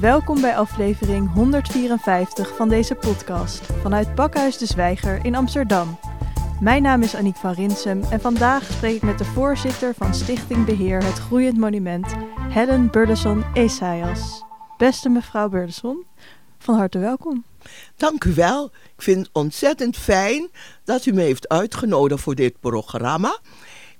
Welkom bij aflevering 154 van deze podcast vanuit Bakhuis de Zwijger in Amsterdam. Mijn naam is Aniek van Rinsem en vandaag spreek ik met de voorzitter van Stichting Beheer Het Groeiend Monument, Helen Burleson Esaias. Beste mevrouw Burleson, van harte welkom. Dank u wel. Ik vind het ontzettend fijn dat u me heeft uitgenodigd voor dit programma.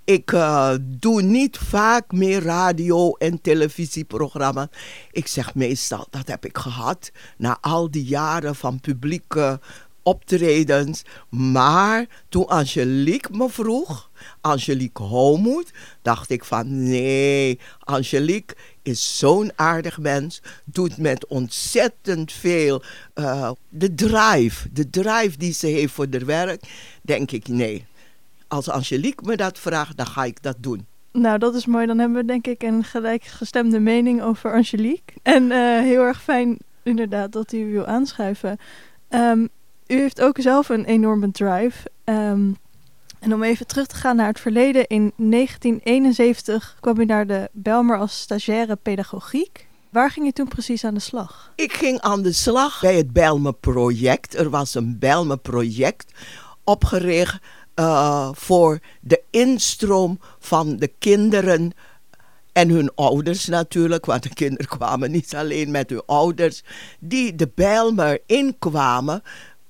Ik uh, doe niet vaak meer radio- en televisieprogramma's. Ik zeg meestal, dat heb ik gehad na al die jaren van publieke optredens. Maar toen Angelique me vroeg, Angelique Homoed, dacht ik van nee, Angelique is zo'n aardig mens, doet met ontzettend veel uh, de drive, de drive die ze heeft voor haar werk, denk ik nee als Angelique me dat vraagt, dan ga ik dat doen. Nou, dat is mooi. Dan hebben we denk ik een gelijkgestemde mening over Angelique. En uh, heel erg fijn inderdaad dat u wil aanschuiven. Um, u heeft ook zelf een enorme drive. Um, en om even terug te gaan naar het verleden. In 1971 kwam u naar de Belmer als stagiaire pedagogiek. Waar ging je toen precies aan de slag? Ik ging aan de slag bij het Belmer project. Er was een Belmer project opgericht uh, voor de instroom van de kinderen en hun ouders natuurlijk, want de kinderen kwamen niet alleen met hun ouders, die de Bijlmer inkwamen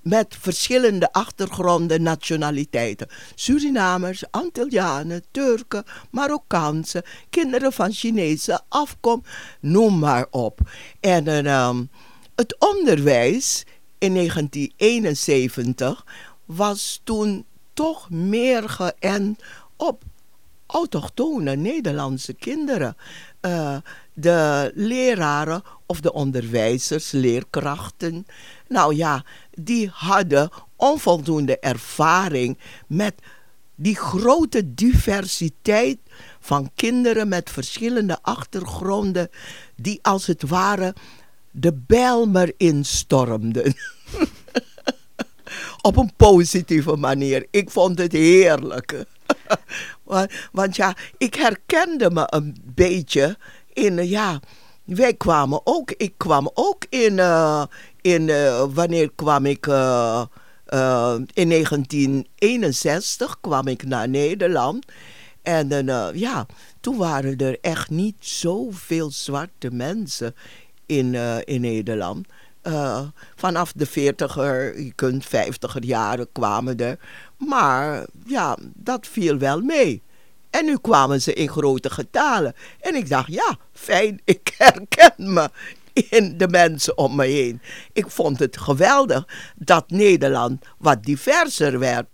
met verschillende achtergronden, nationaliteiten. Surinamers, Antillianen, Turken, Marokkaanse, kinderen van Chinese afkomst, noem maar op. En um, het onderwijs in 1971 was toen toch meer geënt op autochtone Nederlandse kinderen. Uh, de leraren of de onderwijzers, leerkrachten, nou ja, die hadden onvoldoende ervaring met die grote diversiteit van kinderen met verschillende achtergronden, die als het ware de Bijlmer instormden. op een positieve manier. Ik vond het heerlijk. want, want, ja, ik herkende me een beetje in, ja, wij kwamen ook, ik kwam ook in, uh, in uh, wanneer kwam ik, uh, in 1961 kwam ik naar Nederland. En ja, toen waren er echt niet zoveel zwarte mensen in, in Nederland. Uh, vanaf de 40er, je kunt 50er jaren kwamen er. Maar ja, dat viel wel mee. En nu kwamen ze in grote getalen. En ik dacht, ja, fijn, ik herken me in de mensen om me heen. Ik vond het geweldig dat Nederland wat diverser werd.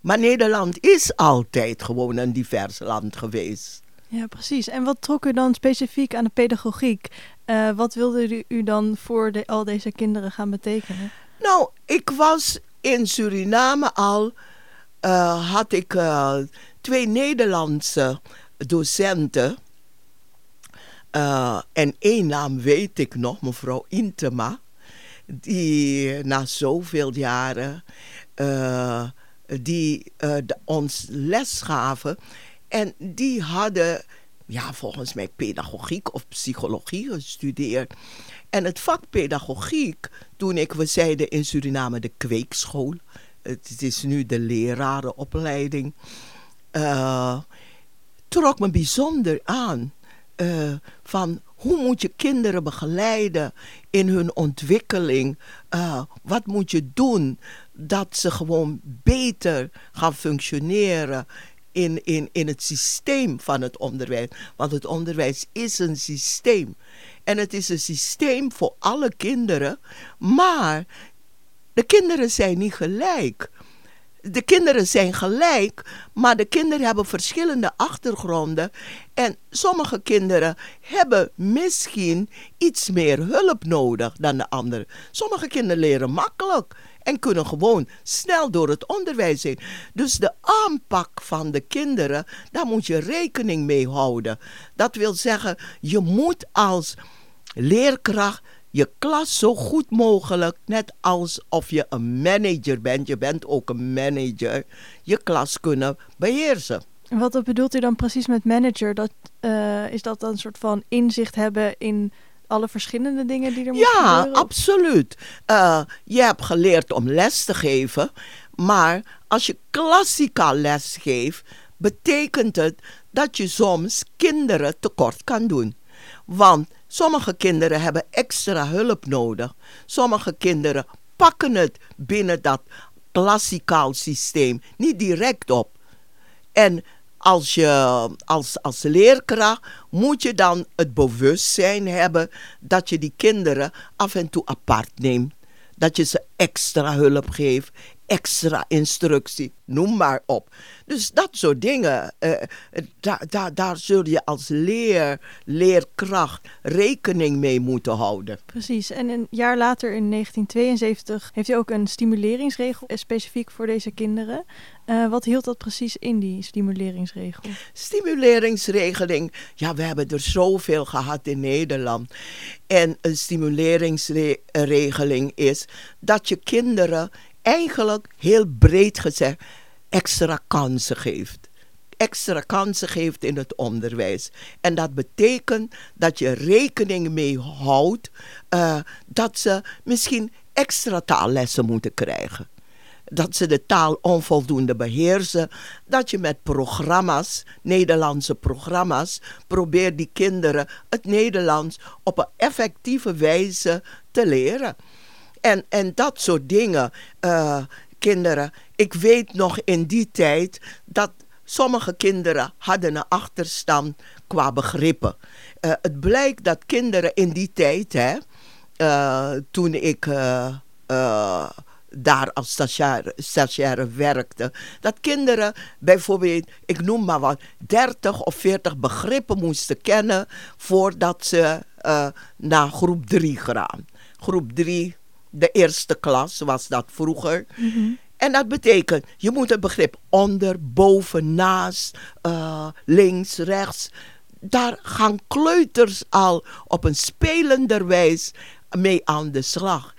Maar Nederland is altijd gewoon een divers land geweest. Ja, precies. En wat trok u dan specifiek aan de pedagogiek? Uh, wat wilde u dan voor de, al deze kinderen gaan betekenen? Nou, ik was in Suriname al, uh, had ik uh, twee Nederlandse docenten. en één naam weet ik nog, mevrouw Intema. Die na zoveel jaren die ons les gaven. En die hadden ja, volgens mij pedagogiek of psychologie gestudeerd. En het vak pedagogiek, toen ik, we zeiden in Suriname de kweekschool. Het is nu de lerarenopleiding. Uh, trok me bijzonder aan. Uh, van hoe moet je kinderen begeleiden in hun ontwikkeling? Uh, wat moet je doen dat ze gewoon beter gaan functioneren in, in, in het systeem van het onderwijs. Want het onderwijs is een systeem. En het is een systeem voor alle kinderen. Maar de kinderen zijn niet gelijk. De kinderen zijn gelijk, maar de kinderen hebben verschillende achtergronden. En sommige kinderen hebben misschien iets meer hulp nodig dan de anderen. Sommige kinderen leren makkelijk en kunnen gewoon snel door het onderwijs heen. Dus de aanpak van de kinderen, daar moet je rekening mee houden. Dat wil zeggen, je moet als leerkracht je klas zo goed mogelijk, net alsof je een manager bent, je bent ook een manager, je klas kunnen beheersen. Wat bedoelt u dan precies met manager? Dat, uh, is dat dan een soort van inzicht hebben in alle verschillende dingen die er moeten Ja, gebeuren? absoluut. Uh, je hebt geleerd om les te geven, maar als je klassikaal les geeft, betekent het dat je soms kinderen tekort kan doen. Want sommige kinderen hebben extra hulp nodig. Sommige kinderen pakken het binnen dat klassikaal systeem niet direct op. En als, je, als, als leerkracht moet je dan het bewustzijn hebben dat je die kinderen af en toe apart neemt. Dat je ze extra hulp geeft, extra instructie, noem maar op. Dus dat soort dingen, uh, da, da, daar zul je als leer, leerkracht rekening mee moeten houden. Precies, en een jaar later in 1972 heeft hij ook een stimuleringsregel eh, specifiek voor deze kinderen. Uh, wat hield dat precies in, die stimuleringsregel? Stimuleringsregeling, ja, we hebben er zoveel gehad in Nederland. En een stimuleringsregeling is dat je kinderen eigenlijk heel breed gezegd extra kansen geeft. Extra kansen geeft in het onderwijs. En dat betekent dat je rekening mee houdt uh, dat ze misschien extra taallessen moeten krijgen. Dat ze de taal onvoldoende beheersen. Dat je met programma's, Nederlandse programma's, probeert die kinderen het Nederlands op een effectieve wijze te leren. En, en dat soort dingen, uh, kinderen. Ik weet nog in die tijd dat sommige kinderen hadden een achterstand qua begrippen. Uh, het blijkt dat kinderen in die tijd, hè, uh, toen ik daar als stagiaire, stagiaire werkte, dat kinderen bijvoorbeeld, ik noem maar wat, 30 of 40 begrippen moesten kennen voordat ze naar groep 3 gaan. Groep 3 de eerste klas was dat vroeger. Mm -hmm. En dat betekent, je moet het begrip onder, boven, naast, uh, links, rechts. Daar gaan kleuters al op een spelenderwijs mee aan de slag.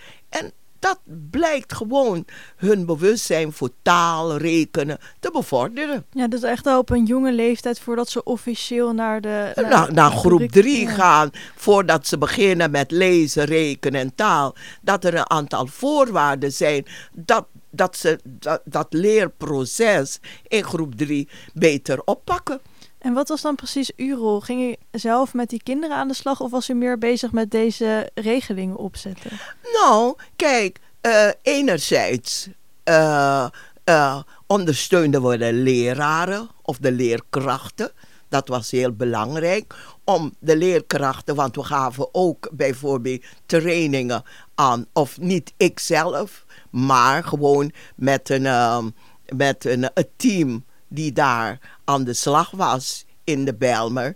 Dat blijkt gewoon hun bewustzijn voor taal, rekenen te bevorderen. Ja, dus echt al op een jonge leeftijd voordat ze officieel naar de... Naar, naar, naar groep 3 gaan, voordat ze beginnen met lezen, rekenen en taal. Dat er een aantal voorwaarden zijn dat, dat ze dat, dat leerproces in groep 3 beter oppakken. En wat was dan precies uw rol? Ging u zelf met die kinderen aan de slag of was u meer bezig met deze regelingen opzetten? Nou, kijk, uh, enerzijds uh, uh, ondersteunden we de leraren of de leerkrachten. Dat was heel belangrijk om de leerkrachten, want we gaven ook bijvoorbeeld trainingen aan, of niet ikzelf, maar gewoon met een, met een, een team die daar aan de slag was in de Bijlmer.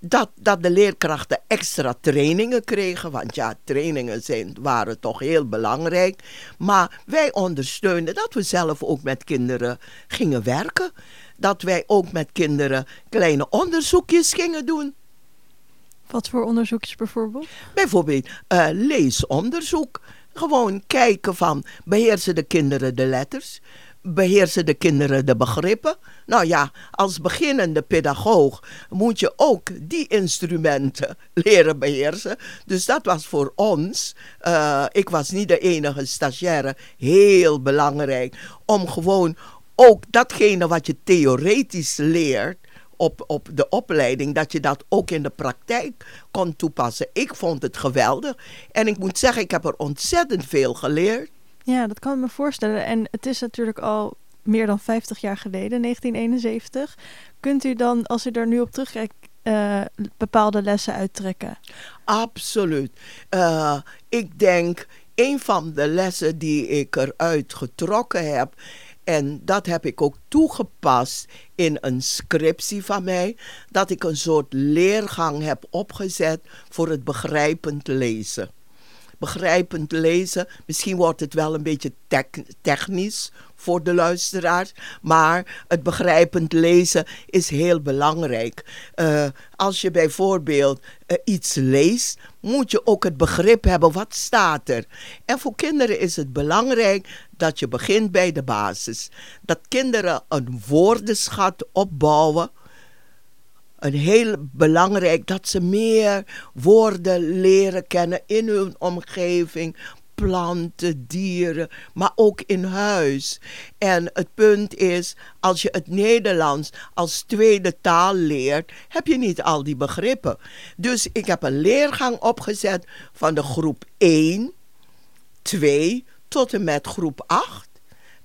Dat, dat de leerkrachten extra trainingen kregen. Want ja, trainingen zijn, waren toch heel belangrijk. Maar wij ondersteunden dat we zelf ook met kinderen gingen werken. Dat wij ook met kinderen kleine onderzoekjes gingen doen. Wat voor onderzoekjes bijvoorbeeld? Bijvoorbeeld uh, leesonderzoek. Gewoon kijken van beheersen de kinderen de letters beheersen de kinderen de begrippen? Nou ja, als beginnende pedagoog moet je ook die instrumenten leren beheersen. Dus dat was voor ons, uh, ik was niet de enige stagiaire, heel belangrijk om gewoon ook datgene wat je theoretisch leert. Op, op de opleiding, dat je dat ook in de praktijk kon toepassen. Ik vond het geweldig. En ik moet zeggen, ik heb er ontzettend veel geleerd. Ja, dat kan ik me voorstellen. En het is natuurlijk al meer dan 50 jaar geleden, 1971. Kunt u dan, als u er nu op terugkijkt, uh, bepaalde lessen uittrekken? Absoluut. Uh, ik denk, een van de lessen die ik eruit getrokken heb, en dat heb ik ook toegepast in een scriptie van mij, dat ik een soort leergang heb opgezet voor het begrijpend lezen begrijpend lezen. Misschien wordt het wel een beetje technisch voor de luisteraars, maar het begrijpend lezen is heel belangrijk. Uh, als je bijvoorbeeld uh, iets leest, moet je ook het begrip hebben wat staat er. En voor kinderen is het belangrijk dat je begint bij de basis. Dat kinderen een woordenschat opbouwen een heel belangrijk dat ze meer woorden leren kennen in hun omgeving. Planten, dieren, maar ook in huis. En het punt is, als je het Nederlands als tweede taal leert, heb je niet al die begrippen. Dus ik heb een leergang opgezet van de groep 1, 2 tot en met groep 8.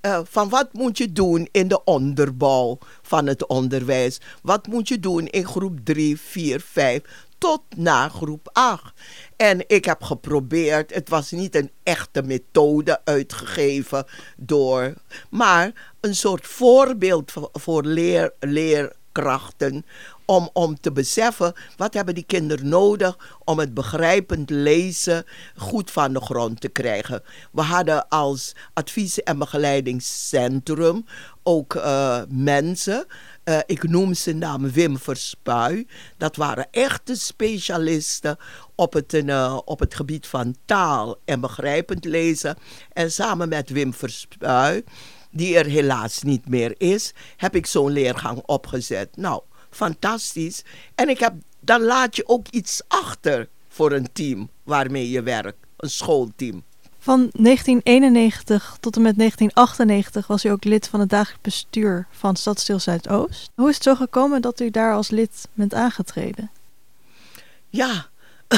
Uh, van wat moet je doen in de onderbouw van het onderwijs? Wat moet je doen in groep 3, 4, 5 tot na groep 8? En ik heb geprobeerd, het was niet een echte methode uitgegeven door, maar een soort voorbeeld voor, voor leer, leerkrachten om, om te beseffen wat hebben die kinderen nodig om het begrijpend lezen goed van de grond te krijgen. We hadden als advies- en begeleidingscentrum ook uh, mensen. Uh, ik noem zijn naam Wim Verspui. Dat waren echte specialisten op het, uh, op het gebied van taal en begrijpend lezen. En samen met Wim Verspui, die er helaas niet meer is, heb ik zo'n leergang opgezet. Nou, fantastisch. En ik heb, dan laat je ook iets achter voor een team waarmee je werkt, een schoolteam. Van 1991 tot en met 1998 was u ook lid van het dagelijks bestuur van Stadsdeel Zuidoost. Hoe is het zo gekomen dat u daar als lid bent aangetreden? Ja,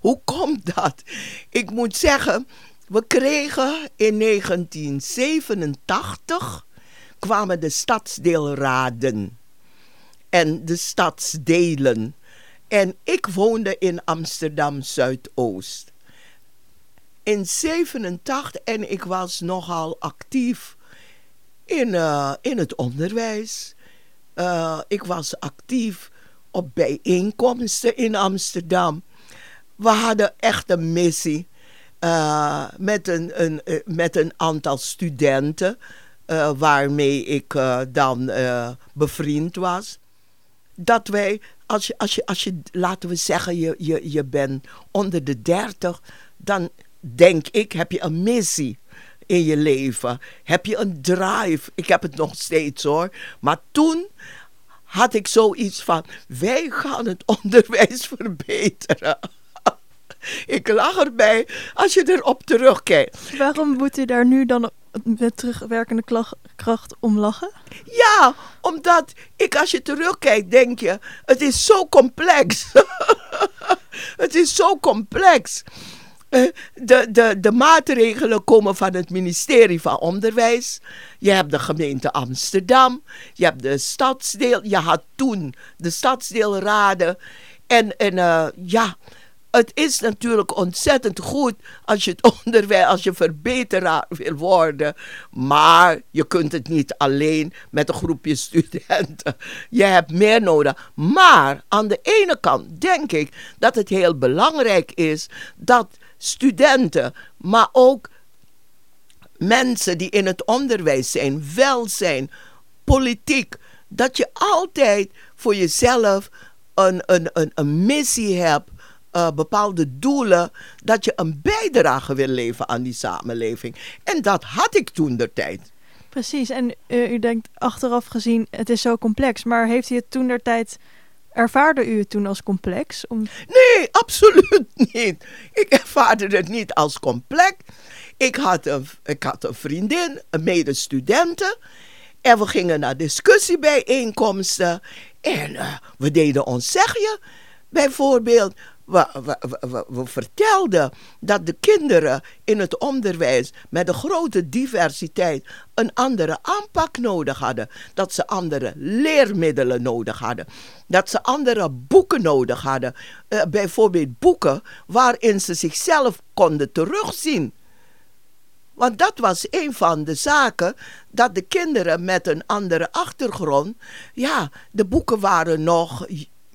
hoe komt dat? Ik moet zeggen, we kregen in 1987 kwamen de stadsdeelraden en de stadsdelen. En ik woonde in Amsterdam Zuidoost. In 87 en ik was nogal actief in, uh, in het onderwijs. Uh, ik was actief op bijeenkomsten in Amsterdam. We hadden echt een missie uh, met, een, een, met een aantal studenten. Waarmee ik dan bevriend was dat wij, als je, als je, als je laten we zeggen, je, je, je bent onder de dertig, dan denk ik, heb je een missie in je leven. Heb je een drive. Ik heb het nog steeds hoor. Maar toen had ik zoiets van, wij gaan het onderwijs verbeteren. ik lach erbij als je erop terugkijkt. Waarom moet u daar nu dan met terugwerkende kracht om lachen? Ja, omdat ik als je terugkijkt denk je, het is zo complex. het is zo complex. Eh, de, de, de maatregelen komen van het ministerie van Onderwijs. Je hebt de gemeente Amsterdam. Je hebt de stadsdeel. Je had toen de stadsdeelraden. En, en uh, ja, het is natuurlijk ontzettend goed als je het onderwijs, als je verbeteraar wil worden. Maar je kunt het niet alleen met een groepje studenten. Je hebt meer nodig. Maar aan de ene kant denk ik dat het heel belangrijk is dat studenten, maar ook mensen die in het onderwijs zijn, welzijn, politiek, dat je altijd voor jezelf een, een, een, een missie hebt uh, bepaalde doelen, dat je een bijdrage wil leveren aan die samenleving. En dat had ik toen de tijd. Precies, en uh, u denkt achteraf gezien, het is zo complex, maar heeft u het toen der tijd, ervaarde u het toen als complex? Om... Nee, absoluut niet. Ik ervaarde het niet als complex. Ik had een, ik had een vriendin, een medestudenten. En we gingen naar discussiebijeenkomsten. En uh, we deden ons zegje. Bijvoorbeeld, we, we, vertelden dat de kinderen in het onderwijs met een grote diversiteit een andere aanpak nodig hadden. Dat ze andere leermiddelen nodig hadden. Dat ze andere boeken nodig hadden. Uh, bijvoorbeeld boeken waarin ze zichzelf konden terugzien. Want dat was een van de zaken dat de kinderen met een andere achtergrond, ja, de boeken waren nog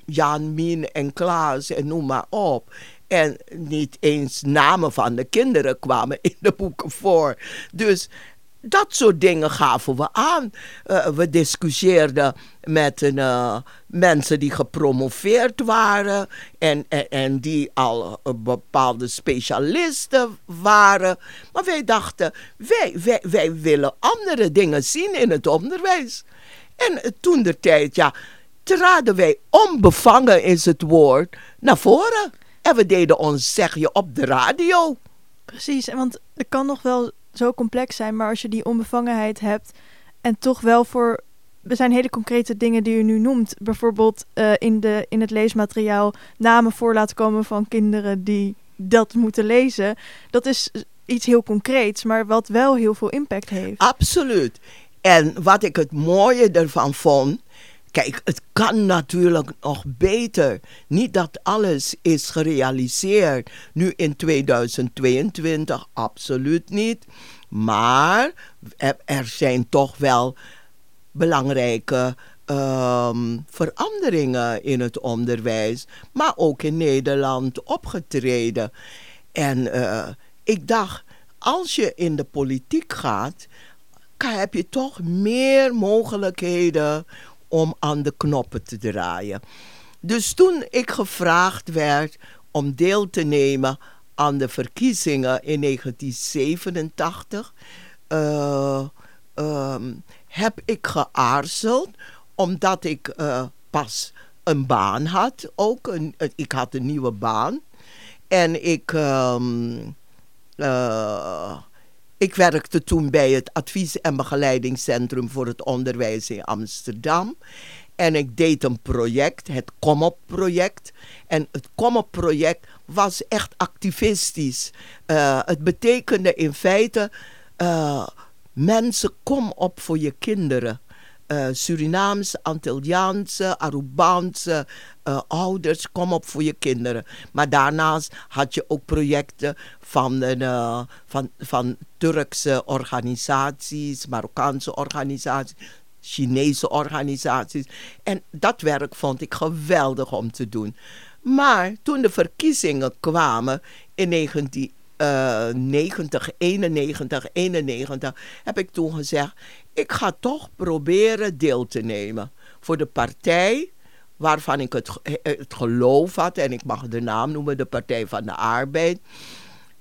Jan, Mien en Klaas en noem maar op. En niet eens namen van de kinderen kwamen in de boeken voor. Dus dat soort dingen gaven we aan. Uh, we discussieerden met uh, mensen die gepromoveerd waren en, en, en die al uh, bepaalde specialisten waren. Maar wij dachten, wij, wij, wij willen andere dingen zien in het onderwijs. En toen de tijd, ja, traden wij onbevangen is het woord naar voren. En we deden ons zegje op de radio. Precies, want het kan nog wel zo complex zijn, maar als je die onbevangenheid hebt en toch wel voor. Er zijn hele concrete dingen die u nu noemt. Bijvoorbeeld uh, in, de, in het leesmateriaal namen voor laten komen van kinderen die dat moeten lezen. Dat is iets heel concreets, maar wat wel heel veel impact heeft. Absoluut. En wat ik het mooie ervan vond. Kijk, het kan natuurlijk nog beter. Niet dat alles is gerealiseerd nu in 2022, absoluut niet. Maar er zijn toch wel belangrijke um, veranderingen in het onderwijs, maar ook in Nederland opgetreden. En uh, ik dacht, als je in de politiek gaat, heb je toch meer mogelijkheden om aan de knoppen te draaien. Dus toen ik gevraagd werd om deel te nemen aan de verkiezingen in 1987, uh, um, heb ik geaarzeld omdat ik uh, pas een baan had. Ook een, ik had een nieuwe baan. En ik, uh, ik werkte toen bij het advies- en begeleidingscentrum voor het onderwijs in Amsterdam. En ik deed een project, het Kom project. En het Kom project was echt activistisch. Uh, het betekende in feite, uh, mensen kom op voor je kinderen. Uh, Surinaamse, Antilliaanse, Arubaanse uh, ouders, kom op voor je kinderen. Maar daarnaast had je ook projecten van, uh, van, van Turkse organisaties, Marokkaanse organisaties, Chinese organisaties. En dat werk vond ik geweldig om te doen. Maar toen de verkiezingen kwamen in 19, uh, 90, 91, 91, heb ik toen gezegd: ik ga toch proberen deel te nemen voor de partij waarvan ik het, het geloof had, en ik mag de naam noemen, de Partij van de Arbeid,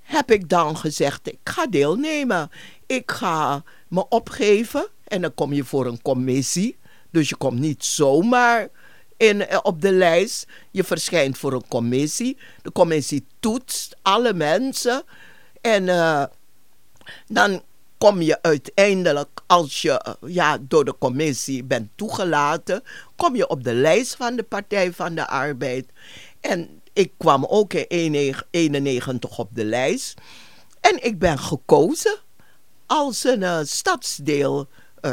heb ik dan gezegd, ik ga deelnemen. Ik ga me opgeven en dan kom je voor een commissie. Dus je komt niet zomaar in, eh, op de lijst. Je verschijnt voor een commissie. De commissie toetst alle mensen. En uh, dan kom je uiteindelijk, als je eh, ja, door de commissie bent toegelaten, kom je op de lijst van de Partij van de Arbeid. En ik kwam ook in 1991 op de lijst. En ik ben gekozen als een stadsdeel,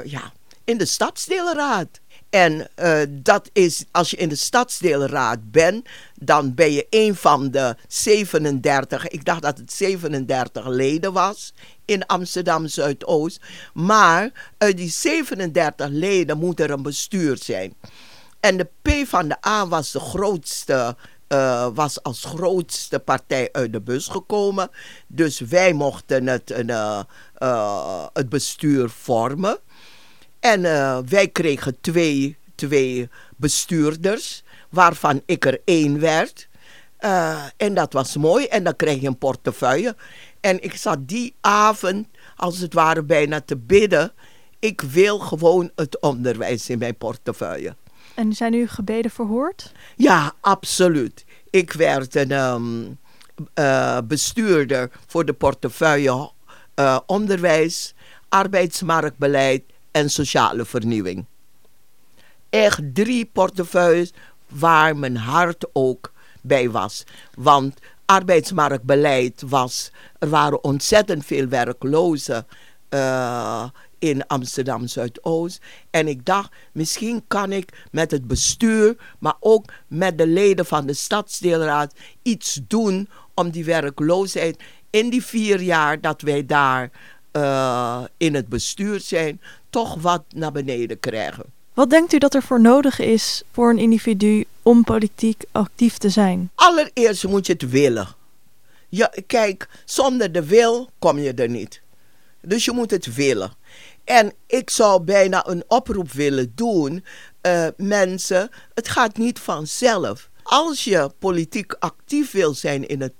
ja, in de stadsdeelraad. En uh, dat is, als je in de stadsdeelraad bent, dan ben je een van de 37, ik dacht dat het 37 leden was in Amsterdam Zuidoost. Maar uit die 37 leden moet er een bestuur zijn. En de P van de A was de grootste. Uh, was als grootste partij uit de bus gekomen. Dus wij mochten het, uh, het bestuur vormen. En wij kregen twee, twee bestuurders, waarvan ik er één werd. en dat was mooi. En dan kreeg je een portefeuille. En ik zat die avond, als het ware, bijna te bidden. Ik wil gewoon het onderwijs in mijn portefeuille. En zijn uw gebeden verhoord? Ja, absoluut. Ik werd een um, uh, bestuurder voor de portefeuille uh, onderwijs, arbeidsmarktbeleid en sociale vernieuwing. Echt drie portefeuilles waar mijn hart ook bij was. Want arbeidsmarktbeleid was. Er waren ontzettend veel werklozen uh, in Amsterdam Zuidoost. En ik dacht, misschien kan ik met het bestuur, maar ook met de leden van de stadsdeelraad iets doen om die werkloosheid in die vier jaar dat wij daar uh, in het bestuur zijn, toch wat naar beneden krijgen. Wat denkt u dat er voor nodig is voor een individu om politiek actief te zijn? Allereerst moet je het willen. Ja, kijk, zonder de wil kom je er niet. Dus je moet het willen. En ik zou bijna een oproep willen doen. Uh, mensen, het gaat niet vanzelf. Als je politiek actief wil zijn in, het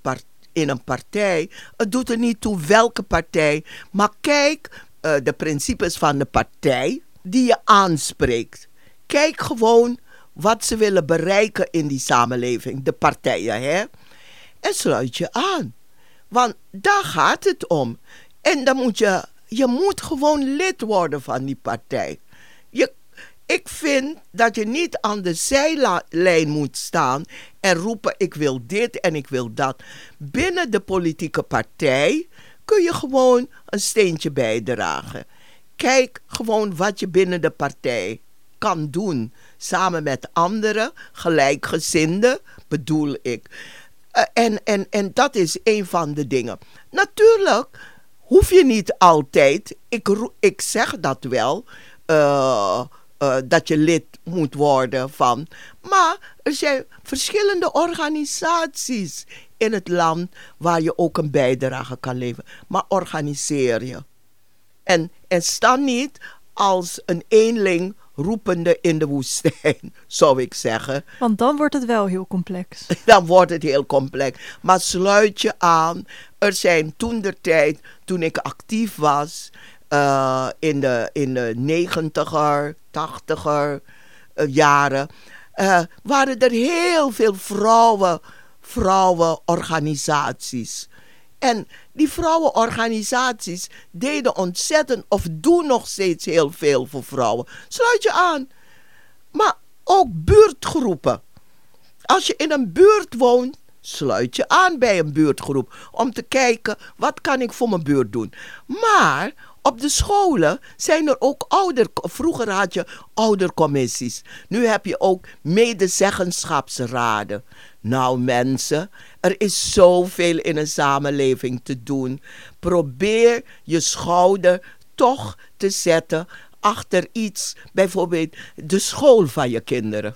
in een partij, het doet er niet toe welke partij. Maar kijk uh, de principes van de partij die je aanspreekt. Kijk gewoon wat ze willen bereiken in die samenleving, de partijen, hè? En sluit je aan. Want daar gaat het om. En dan moet je, je moet gewoon lid worden van die partij. Je, ik vind dat je niet aan de zijlijn moet staan en roepen: ik wil dit en ik wil dat. Binnen de politieke partij kun je gewoon een steentje bijdragen. Kijk gewoon wat je binnen de partij kan doen. Samen met anderen, gelijkgezinden, bedoel ik. Eh, en, en, en dat is een van de dingen. Natuurlijk hoef je niet altijd, ik, ik zeg dat wel, uh, uh, dat je lid moet worden van. Maar er zijn verschillende organisaties in het land waar je ook een bijdrage kan leveren. Maar organiseer je. En, en sta niet als een eenling roepende in de woestijn, zou ik zeggen. Want dan wordt het wel heel complex. Dan wordt het heel complex. Maar sluit je aan. Er zijn toen de tijd, toen ik actief was, uh, in, de, in de negentiger, tachtiger uh, jaren, uh, waren er heel veel vrouwen, vrouwenorganisaties. En die vrouwenorganisaties deden ontzettend of doen nog steeds heel veel voor vrouwen. Sluit je aan. Maar ook buurtgroepen. Als je in een buurt woont, sluit je aan bij een buurtgroep om te kijken wat kan ik voor mijn buurt doen. Maar op de scholen zijn er ook ouder. Vroeger had je oudercommissies. Nu heb je ook medezeggenschapsraden. Nou mensen, er is zoveel in een samenleving te doen. Probeer je schouder toch te zetten achter iets, bijvoorbeeld de school van je kinderen.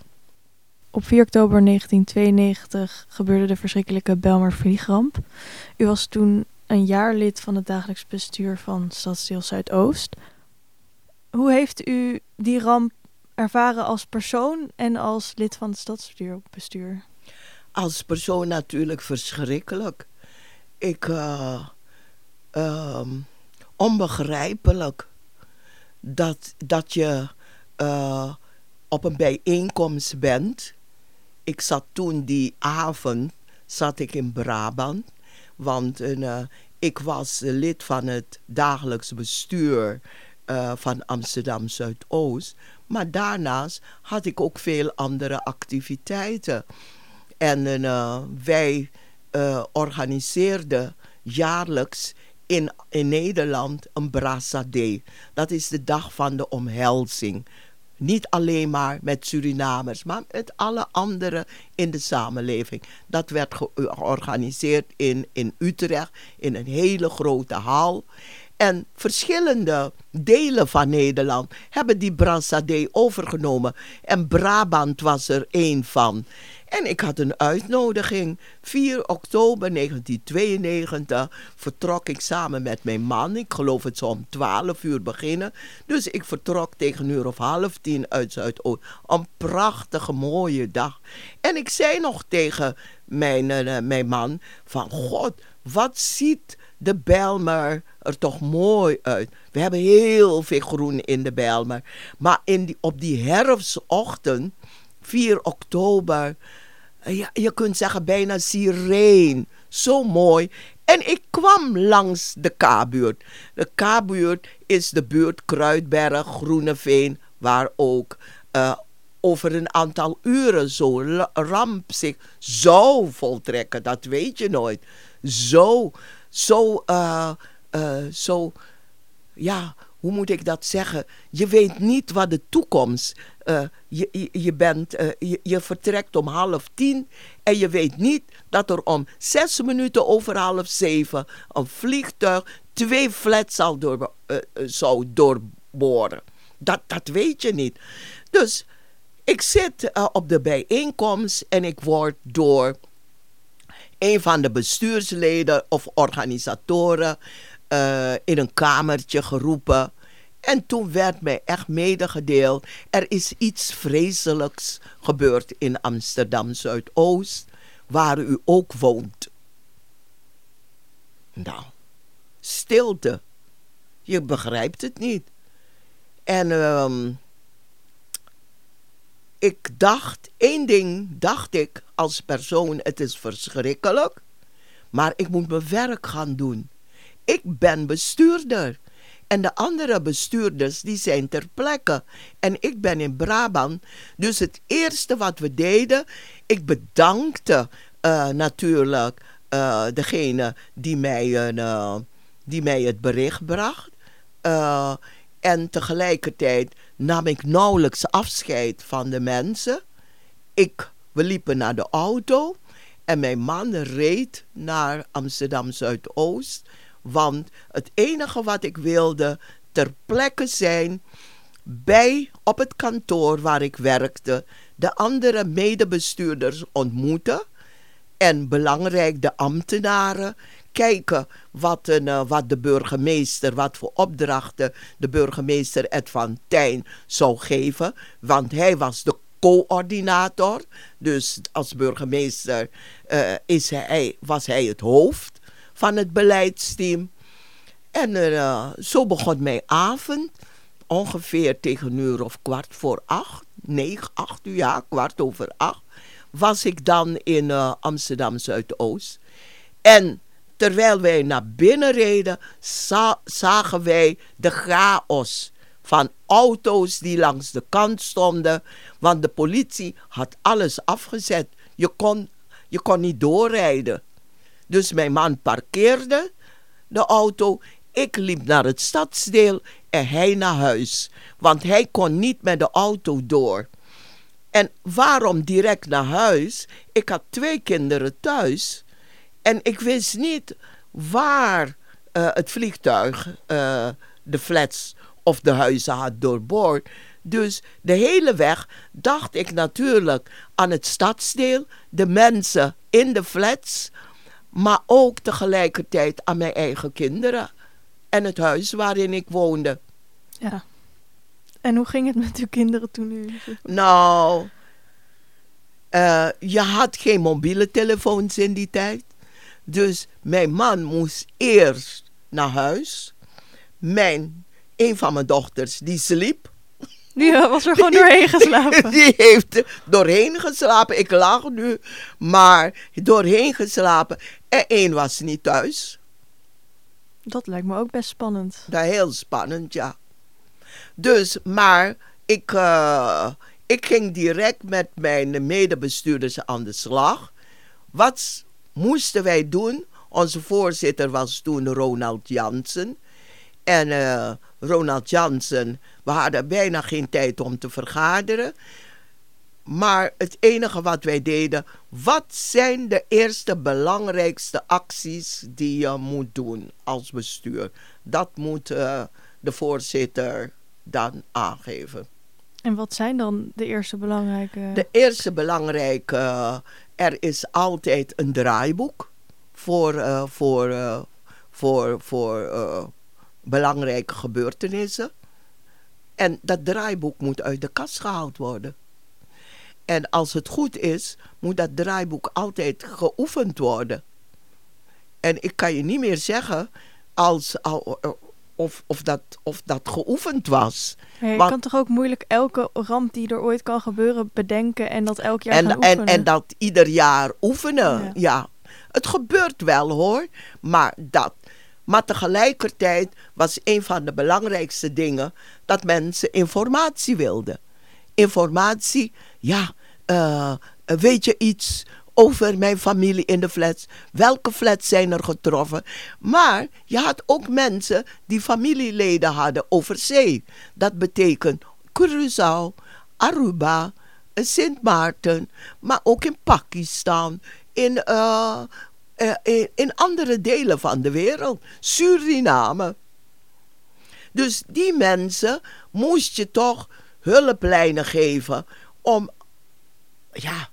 Op 4 oktober 1992 gebeurde de verschrikkelijke Belmer vliegramp. U was toen een jaar lid van het dagelijks bestuur van Stadsdeel Zuidoost. Hoe heeft u die ramp ervaren als persoon en als lid van het stadsbestuur? Als persoon natuurlijk verschrikkelijk. Ik, uh, onbegrijpelijk dat, dat je uh, op een bijeenkomst bent. Ik zat toen die avond, zat ik in Brabant. Want uh, ik was lid van het dagelijks bestuur uh, van Amsterdam Zuidoost. Maar daarnaast had ik ook veel andere activiteiten. En uh, wij organiseerden jaarlijks in, in Nederland een Brassa. Dat is de dag van de omhelzing. Niet alleen maar met Surinamers, maar met alle anderen in de samenleving. Dat werd georganiseerd in, in Utrecht, in een hele grote hal. En verschillende delen van Nederland hebben die Day overgenomen. En Brabant was er één van. En ik had een uitnodiging. 4 oktober 1992 vertrok ik samen met mijn man. Ik geloof het zou om 12 uur beginnen. Dus ik vertrok tegen een uur of half tien uit Zuidoost. Een prachtige mooie dag. En ik zei nog tegen mijn, uh, mijn man van God, wat ziet de Bijlmer er toch mooi uit. We hebben heel veel groen in de Bijlmer. Maar in die, op die herfstochtend, 4 oktober, ja, je kunt zeggen bijna sireen. Zo mooi. En ik kwam langs de K-buurt. De K-buurt is de buurt Kruidberg, Groeneveen, waar ook uh, over een aantal uren zo'n ramp zich zou voltrekken. Dat weet je nooit. Zo, zo, uh, uh, zo, ja, hoe moet ik dat zeggen? Je weet niet wat de toekomst. Uh, je, je, bent, uh, je, vertrekt om half tien en je weet niet dat er om zes minuten over half zeven een vliegtuig twee flats zal door, uh, zou doorboren. Dat, dat weet je niet. Dus ik zit op de bijeenkomst en ik word door een van de bestuursleden of organisatoren in een kamertje geroepen. En toen werd mij echt medegedeeld, er is iets vreselijks gebeurd in Amsterdam Zuidoost, waar u ook woont. Nou, stilte. Je begrijpt het niet. En um, ik dacht, één ding dacht ik als persoon, het is verschrikkelijk, maar ik moet mijn werk gaan doen. Ik ben bestuurder. En de andere bestuurders die zijn ter plekke. En ik ben in Brabant. Dus het eerste wat we deden, ik bedankte uh, natuurlijk uh, degene die mij, een, uh, die mij het bericht bracht. en tegelijkertijd nam ik nauwelijks afscheid van de mensen. Ik, we liepen naar de auto en mijn man reed naar Amsterdam Zuidoost. Want het enige wat ik wilde ter plekke zijn bij op het kantoor waar ik werkte, de andere medebestuurders ontmoeten en belangrijk de ambtenaren kijken wat, een, uh, wat de burgemeester, wat voor opdrachten de burgemeester Ed van Tijn zou geven. Want hij was de coördinator. Dus als burgemeester uh, is hij, was hij het hoofd van het beleidsteam. En uh, zo begon mijn avond. Ongeveer tegen een uur of kwart voor acht. Negen, acht uur, ja, kwart over acht. Was ik dan in uh, Amsterdam Zuidoost. En terwijl wij naar binnen reden, za zagen wij de chaos van auto's die langs de kant stonden. Want de politie had alles afgezet. Je kon, je kon niet doorrijden. Dus mijn man parkeerde de auto. Ik liep naar het stadsdeel en hij naar huis. Want hij kon niet met de auto door. En waarom direct naar huis? Ik had twee kinderen thuis. En ik wist niet waar uh, het vliegtuig uh, de flats of de huizen had doorboord. Dus de hele weg dacht ik natuurlijk aan het stadsdeel, de mensen in de flats, maar ook tegelijkertijd aan mijn eigen kinderen en het huis waarin ik woonde. Ja. En hoe ging het met uw kinderen toen u... Nou, uh, je had geen mobiele telefoons in die tijd. Dus mijn man moest eerst naar huis. Mijn, een van mijn dochters, die sliep. Die was er gewoon doorheen geslapen. Die heeft doorheen geslapen. Ik lag nu, maar doorheen geslapen. En één was niet thuis. Dat lijkt me ook best spannend. Dat heel spannend, ja. Dus, maar ik, uh, ik ging direct met mijn medebestuurders aan de slag. Wat moesten wij doen? Onze voorzitter was toen Ronald Jansen. En uh, Ronald Jansen, we hadden bijna geen tijd om te vergaderen. Maar het enige wat wij deden, wat zijn de eerste belangrijkste acties die je moet doen als bestuur? Dat moet uh, de voorzitter dan aangeven. En wat zijn dan de eerste belangrijke? De eerste belangrijke, uh, er is altijd een draaiboek voor, uh, voor, uh, voor, voor belangrijke gebeurtenissen. En dat draaiboek moet uit de kast gehaald worden. En als het goed is, moet dat draaiboek altijd geoefend worden. En ik kan je niet meer zeggen als, of, of, dat, of dat geoefend was. Ja, je kan toch ook moeilijk elke ramp die er ooit kan gebeuren bedenken en dat elk jaar en, gaan oefenen? En, en dat ieder jaar oefenen, ja. ja. Het gebeurt wel hoor, maar dat. Maar tegelijkertijd was een van de belangrijkste dingen dat mensen informatie wilden. Informatie, ja, uh, weet je iets over mijn familie in de flats? Welke flats zijn er getroffen? Maar je had ook mensen die familieleden hadden over zee. Dat betekent Curaçao, Aruba, Sint Maarten, maar ook in Pakistan, in, uh, in, in andere delen van de wereld, Suriname. Dus die mensen moest je toch hulplijnen geven om ja,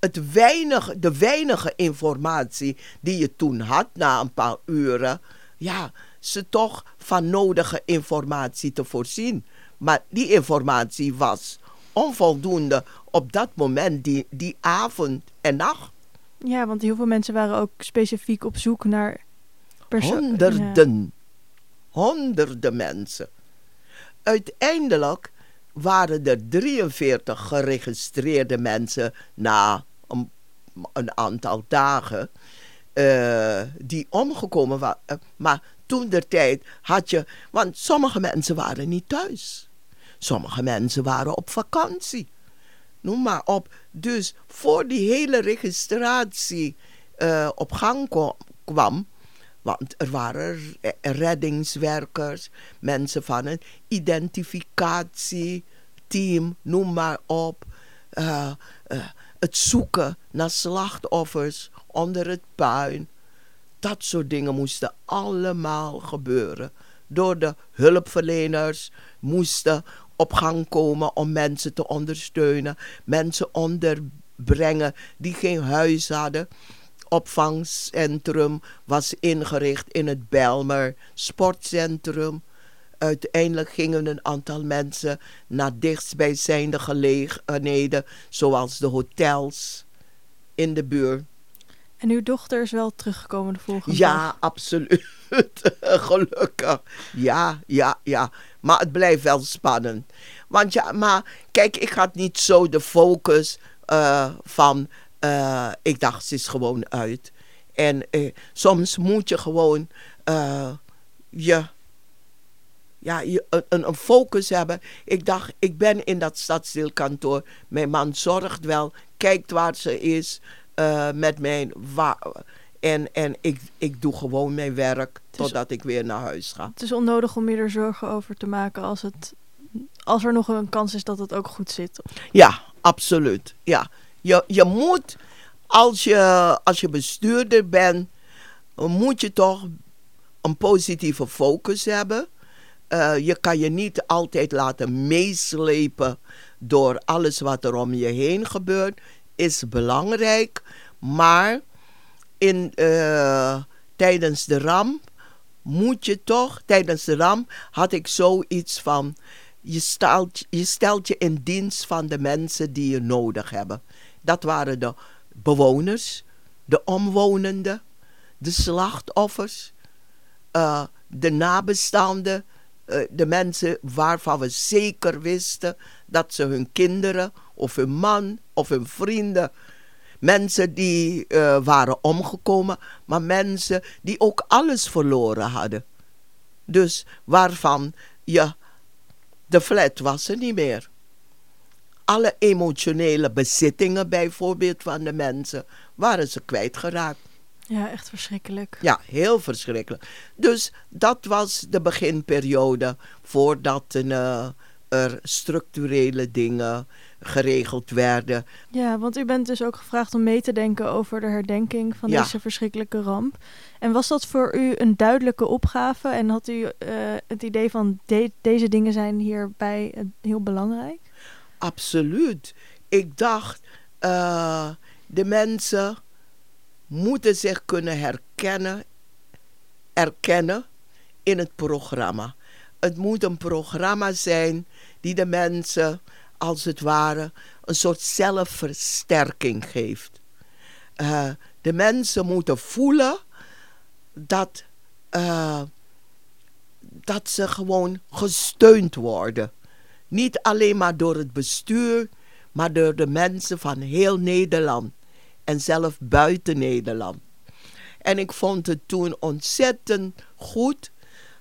het weinig, de weinige informatie die je toen had na een paar uren, ja, ze toch van nodige informatie te voorzien. Maar die informatie was onvoldoende op dat moment, die, die avond en nacht. Ja, want heel veel mensen waren ook specifiek op zoek naar Honderden. Ja. Honderden mensen. Uiteindelijk waren er 43 geregistreerde mensen na een, aantal dagen uh, die omgekomen waren. Maar toen der tijd had je, want sommige mensen waren niet thuis. Sommige mensen waren op vakantie. Noem maar op. Dus voor die hele registratie uh, op gang kwam, want er waren reddingswerkers, mensen van een identificatieteam, noem maar op. Uh, uh, het zoeken naar slachtoffers onder het puin. Dat soort dingen moesten allemaal gebeuren. Door de hulpverleners moesten op gang komen om mensen te ondersteunen. Mensen onderbrengen die geen huis hadden opvangcentrum was ingericht in het Belmer sportcentrum. Uiteindelijk gingen een aantal mensen naar dichtstbijzijnde gelegenheden, zoals de hotels in de buurt. En uw dochter is wel teruggekomen de volgende ja, dag? absoluut. Gelukkig. Ja, ja, ja. Maar het blijft wel spannend. Want ja, maar kijk, ik had niet zo de focus uh, van uh, ik dacht, ze is gewoon uit. En uh, soms moet je gewoon uh, je, ja, je, een, een, focus hebben. Ik dacht, ik ben in dat stadsdeelkantoor. Mijn man zorgt wel, kijkt waar ze is met mijn... En, en ik, ik doe gewoon mijn werk totdat ik weer naar huis ga. Het is onnodig om je er zorgen over te maken als, het, als er nog een kans is dat het ook goed zit. Ja, absoluut. Ja. Je, je moet, als je, als je bestuurder bent, moet je toch een positieve focus hebben. Uh, je kan je niet altijd laten meeslepen door alles wat er om je heen gebeurt. Is belangrijk, maar in, uh, tijdens de ramp moet je toch, tijdens de ramp had ik zoiets van, je stelt je in dienst van de mensen die je nodig hebben. Dat waren de bewoners, de omwonenden, de slachtoffers, uh, de nabestaanden, uh, de mensen waarvan we zeker wisten dat ze hun kinderen of hun man of hun vrienden, mensen die uh, waren omgekomen, maar mensen die ook alles verloren hadden. Dus waarvan je, de flat was er niet meer alle emotionele bezittingen bijvoorbeeld van de mensen waren ze kwijtgeraakt. Ja, echt verschrikkelijk. Ja, heel verschrikkelijk. Dus dat was de beginperiode voordat uh, er structurele dingen geregeld werden. Ja, want u bent dus ook gevraagd om mee te denken over de herdenking van deze verschrikkelijke ramp. En was dat voor u een duidelijke opgave? En had u uh, het idee van de deze dingen zijn hierbij uh, heel belangrijk? Absoluut. Ik dacht, uh, de mensen moeten zich kunnen herkennen, erkennen in het programma. Het moet een programma zijn die de mensen, als het ware, een soort zelfversterking geeft. Uh, de mensen moeten voelen dat, uh, dat ze gewoon gesteund worden. Niet alleen maar door het bestuur, maar door de mensen van heel Nederland en zelf buiten Nederland. En ik vond het toen ontzettend goed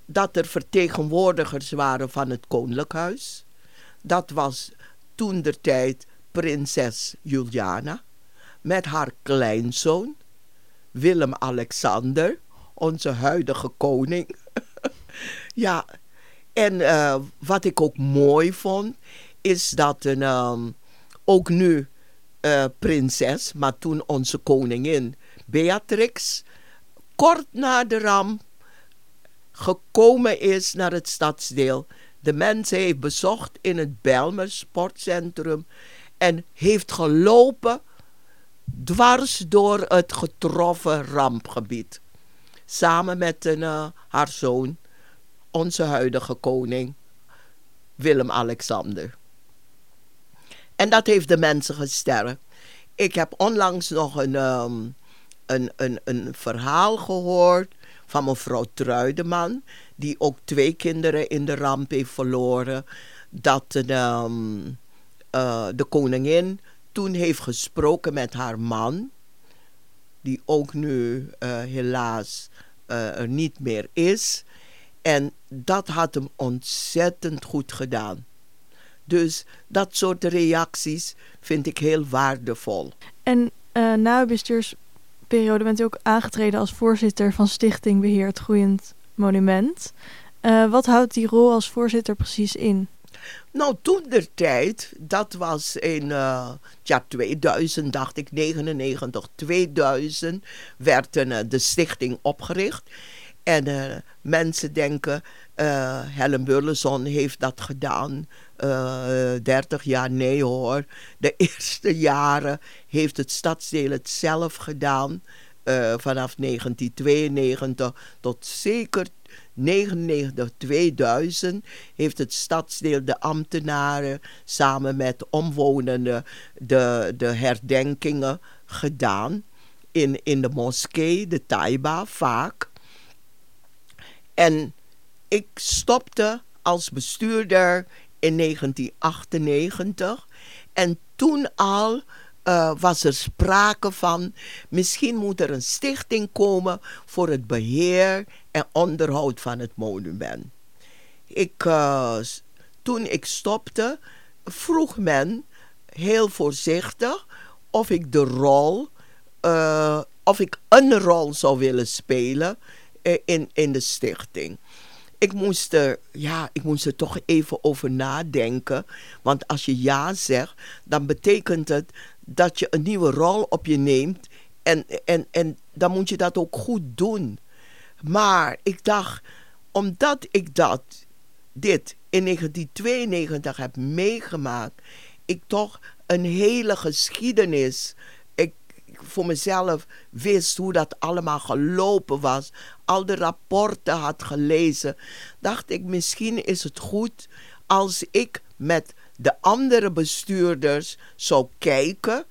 dat er vertegenwoordigers waren van het Koninklijk Huis. Dat was toen der tijd prinses Juliana met haar kleinzoon Willem-Alexander, onze huidige koning. ja, en uh, wat ik ook mooi vond, is dat een, um, ook nu uh, prinses, maar toen onze koningin Beatrix, kort na de ramp gekomen is naar het stadsdeel. De mensen heeft bezocht in het Belmer Sportcentrum en heeft gelopen dwars door het getroffen rampgebied. Samen met een, uh, haar zoon onze huidige koning, Willem-Alexander. En dat heeft de mensen gesterkt. Ik heb onlangs nog een, um, een, een, een verhaal gehoord van mevrouw Truideman, die ook twee kinderen in de ramp heeft verloren. dat ehm, eh, de koningin toen heeft gesproken met haar man, die ook nu uh, helaas uh, er niet meer is. En dat had hem ontzettend goed gedaan. Dus dat soort reacties vind ik heel waardevol. En uh, na uw bestuursperiode bent u ook aangetreden als voorzitter van Stichting Beheer het Groeiend Monument. Uh, wat houdt die rol als voorzitter precies in? Nou, toen de tijd, dat was in uh, ja, 2000, dacht ik, 99, 2000, werd uh, de stichting opgericht. En uh, mensen denken, Helen Burleson heeft dat gedaan. 30 jaar, nee hoor. De eerste jaren heeft het stadsdeel het zelf gedaan. vanaf 1992 tot zeker 99, 2000 heeft het stadsdeel de ambtenaren samen met omwonenden de, de herdenkingen gedaan. In, in de moskee, de Taiba, vaak. En ik stopte als bestuurder in 1998. En toen al uh, was er sprake van, misschien moet er een stichting komen voor het beheer en onderhoud van het monument. Ik, uh, toen ik stopte, vroeg men heel voorzichtig of ik de rol, uh, of ik een rol zou willen spelen in, in de stichting ik moest, er, ja, ik moest er toch even over nadenken. Want als je ja zegt, dan betekent het dat je een nieuwe rol op je neemt. En, en, en dan moet je dat ook goed doen. Maar ik dacht, omdat ik dat, dit in 1992 heb meegemaakt, ik toch een hele geschiedenis voor mezelf wist hoe dat allemaal gelopen was, al de rapporten had gelezen, dacht ik misschien is het goed als ik met de andere bestuurders zou kijken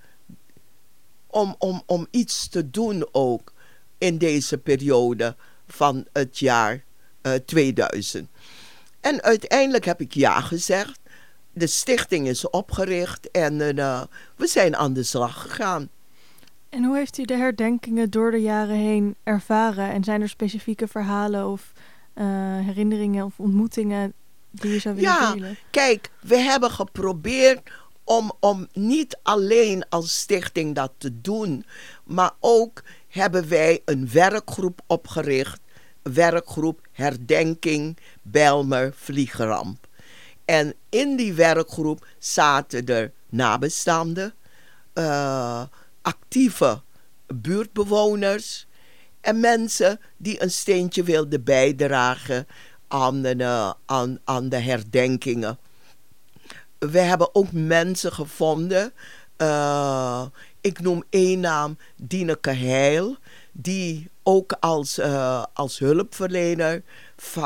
om, om, om iets te doen ook in deze periode van het jaar uh, eh, 2000. En uiteindelijk heb ik ja gezegd. De stichting is opgericht en uh, we zijn aan de slag gegaan. En hoe heeft u de herdenkingen door de jaren heen ervaren? En zijn er specifieke verhalen of uh, herinneringen of ontmoetingen die je zou willen ja, delen? Kijk, we hebben geprobeerd om, om niet alleen als stichting dat te doen, maar ook hebben wij een werkgroep opgericht. Werkgroep Herdenking Belmer Vliegeramp. En in die werkgroep zaten er nabestaanden, uh, actieve buurtbewoners en mensen die een steentje wilden bijdragen aan de, uh, aan, aan de herdenkingen. We hebben ook mensen gevonden. Uh, ik noem één naam, Dineke Heil, die ook als, uh, als hulpverlener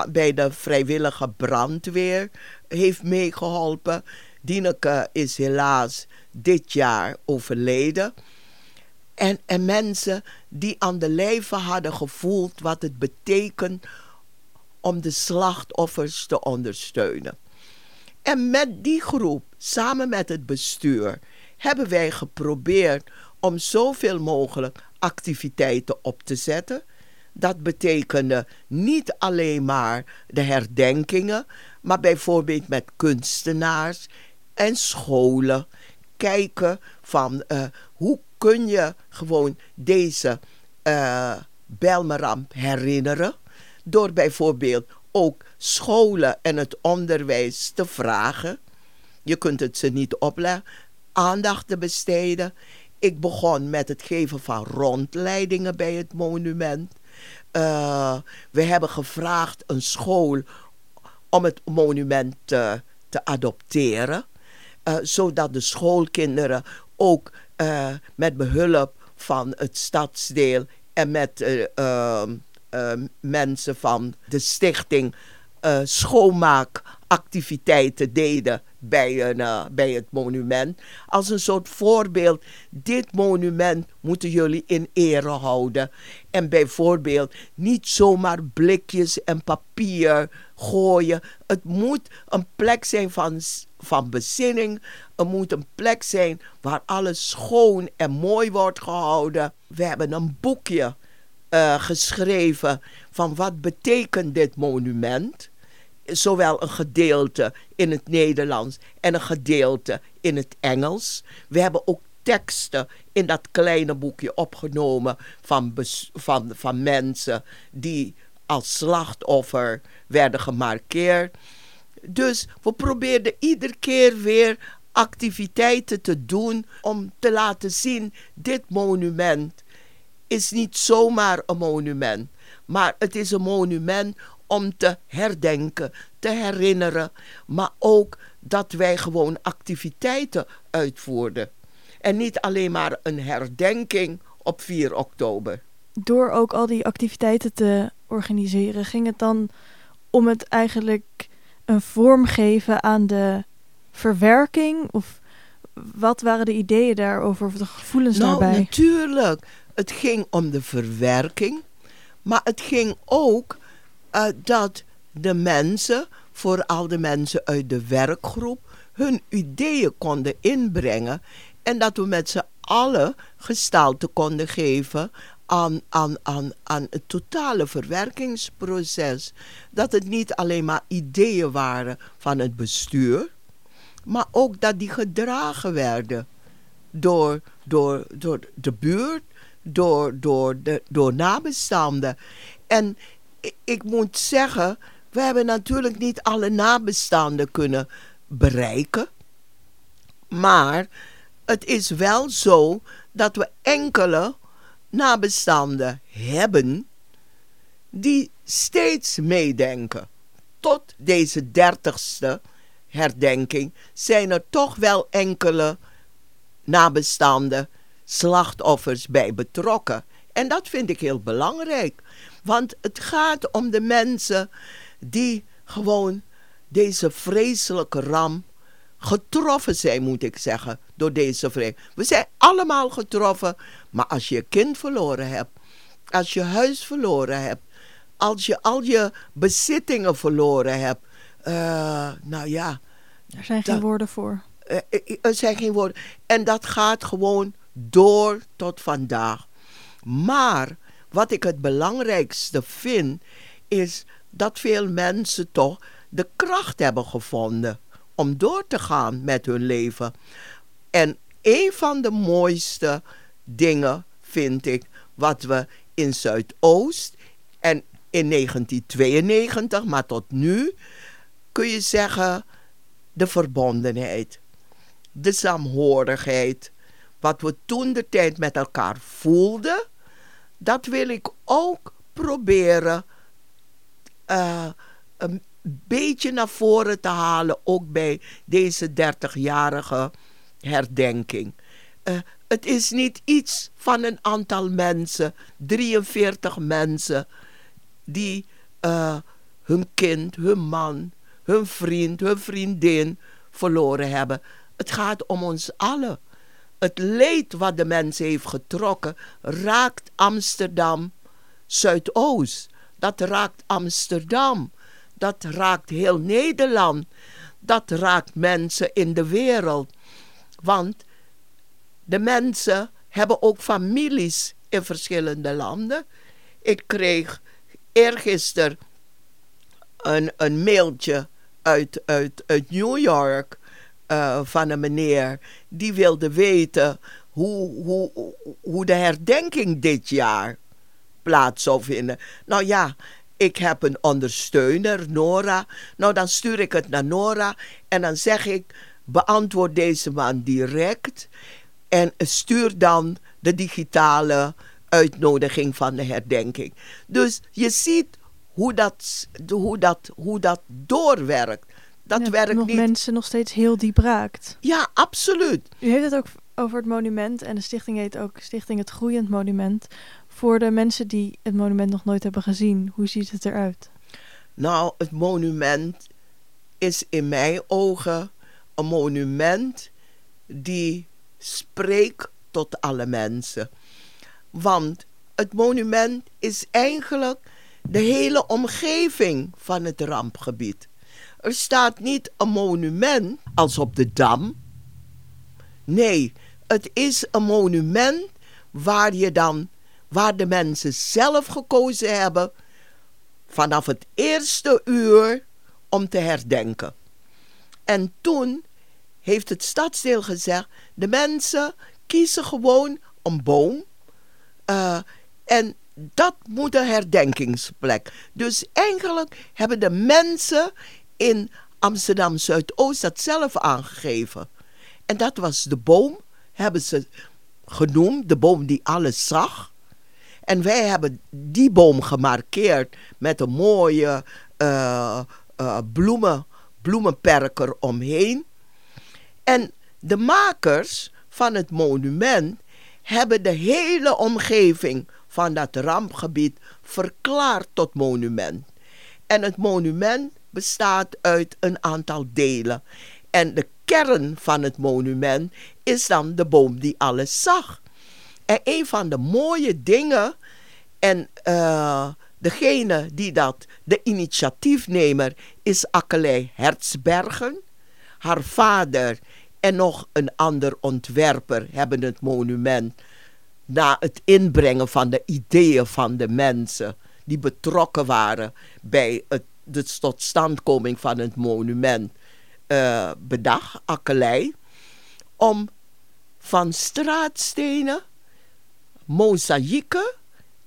bij de vrijwillige brandweer heeft meegeholpen. Dineke is helaas dit jaar overleden. En, en mensen die aan de lijve hadden gevoeld wat het betekent om de slachtoffers te ondersteunen. En met die groep, samen met het bestuur, hebben wij geprobeerd om zoveel mogelijk activiteiten op te zetten. Dat betekende niet alleen maar de herdenkingen, maar bijvoorbeeld met kunstenaars en scholen. Kijken van uh, hoe kun je gewoon deze uh, herinneren. Door bijvoorbeeld ook scholen en het onderwijs te vragen. Je kunt het ze niet opleggen. Aandacht te besteden. Ik begon met het geven van rondleidingen bij het monument. Uh, we hebben gevraagd een school om het monument te, te adopteren. Uh, zodat de schoolkinderen ook uh, met behulp van het stadsdeel en met uh, uh, mensen van de stichting uh, schoonmaakactiviteiten deden bij, een, bij het monument. Als een soort voorbeeld, dit monument moeten jullie in ere houden. En bijvoorbeeld niet zomaar blikjes en papier gooien. Het moet een plek zijn van, van bezinning. Het moet een plek zijn waar alles schoon en mooi wordt gehouden. We hebben een boekje uh, geschreven van wat betekent dit monument zowel een gedeelte in het Nederlands en een gedeelte in het Engels. We hebben ook teksten in dat kleine boekje opgenomen van, van, van mensen die als slachtoffer werden gemarkeerd. Dus we probeerden iedere keer weer activiteiten te doen om te laten zien: dit monument is niet zomaar een monument, maar het is een monument om te herdenken, te herinneren, maar ook dat wij gewoon activiteiten uitvoerden. En niet alleen maar een herdenking op 4 oktober. Door ook al die activiteiten te organiseren, ging het dan om het eigenlijk een vorm geven aan de verwerking? Of wat waren de ideeën daarover, of de gevoelens nou, daarbij? Natuurlijk, het ging om de verwerking, maar het ging ook uh, dat de mensen, vooral de mensen uit de werkgroep, hun ideeën konden inbrengen en dat we met z'n allen gestalte konden geven aan, aan, aan, aan het totale verwerkingsproces. Dat het niet alleen maar ideeën waren van het bestuur, maar ook dat die gedragen werden door, door, door de buurt, door, door, de, door nabestaanden. En ik moet zeggen, we hebben natuurlijk niet alle nabestaanden kunnen bereiken. Maar het is wel zo dat we enkele nabestaanden hebben die steeds meedenken. Tot deze dertigste herdenking zijn er toch wel enkele nabestaanden slachtoffers bij betrokken. En dat vind ik heel belangrijk. Want het gaat om de mensen die gewoon deze vreselijke ram getroffen zijn, moet ik zeggen, door deze vrede. We zijn allemaal getroffen, maar als je je kind verloren hebt, als je huis verloren hebt, als je al je bezittingen verloren hebt, uh, nou ja. Er zijn geen woorden voor. Uh, er zijn geen woorden. En dat gaat gewoon door tot vandaag. Maar wat ik het belangrijkste vind, is dat veel mensen toch de kracht hebben gevonden om door te gaan met hun leven. En een van de mooiste dingen vind ik wat we in Zuidoost en in 1992, maar tot nu, kun je zeggen de verbondenheid, de saamhorigheid, wat we toen de tijd met elkaar voelden dat wil ik ook proberen uh, beetje naar voren te halen, ook bij deze 30-jarige herdenking. Uh, het is niet iets van een aantal mensen, 43 mensen, die uh, hun kind, hun man, hun vriend, hun vriendin verloren hebben. Het gaat om ons allen het leed wat de mens heeft getrokken, raakt Amsterdam Zuidoost. Dat raakt Amsterdam. Dat raakt heel Nederland. Dat raakt mensen in de wereld. Want de mensen hebben ook families in verschillende landen. Ik kreeg eergisteren een, een mailtje uit, uit, uit New York uh, van een meneer die wilde weten hoe, hoe, hoe de herdenking dit jaar plaats zou vinden. Nou ja, ik heb een ondersteuner, Nora. Nou, dan stuur ik het naar Nora en dan zeg ik: beantwoord deze man direct en stuur dan de digitale uitnodiging van de herdenking. Dus je ziet hoe dat, hoe dat, hoe dat doorwerkt dat ja, werkt nog niet. mensen nog steeds heel diep raakt. Ja, absoluut. U heeft het ook over het monument en de stichting heet ook Stichting Het Groeiend Monument. Voor de mensen die het monument nog nooit hebben gezien, hoe ziet het eruit? Nou, het monument is in mijn ogen een monument die spreekt tot alle mensen. Want het monument is eigenlijk de hele omgeving van het rampgebied. Er staat niet een monument als op de dam. Nee, het is een monument waar je dan, waar de mensen zelf gekozen hebben vanaf het eerste uur om te herdenken. En toen heeft het stadsdeel gezegd: de mensen kiezen gewoon een boom. Uh, en dat moet een herdenkingsplek. Dus eigenlijk hebben de mensen in Amsterdam Zuidoost dat zelf aangegeven. En dat was de boom, hebben ze genoemd, de boom die alles zag. En wij hebben die boom gemarkeerd met een mooie uh, uh, bloemen, bloemenperker omheen. En de makers van het monument hebben de hele omgeving van dat rampgebied verklaard tot monument. En het monument bestaat uit een aantal delen. En de kern van het monument is dan de boom die alles zag. En een van de mooie dingen, en uh, degene die dat, de initiatiefnemer, is Akkelei Hertzbergen. Haar vader en nog een ander ontwerper hebben het monument na het inbrengen van de ideeën van de mensen die betrokken waren bij het, de totstandkoming van het monument uh, bedacht, Akkelei, om van straatstenen mozaïeken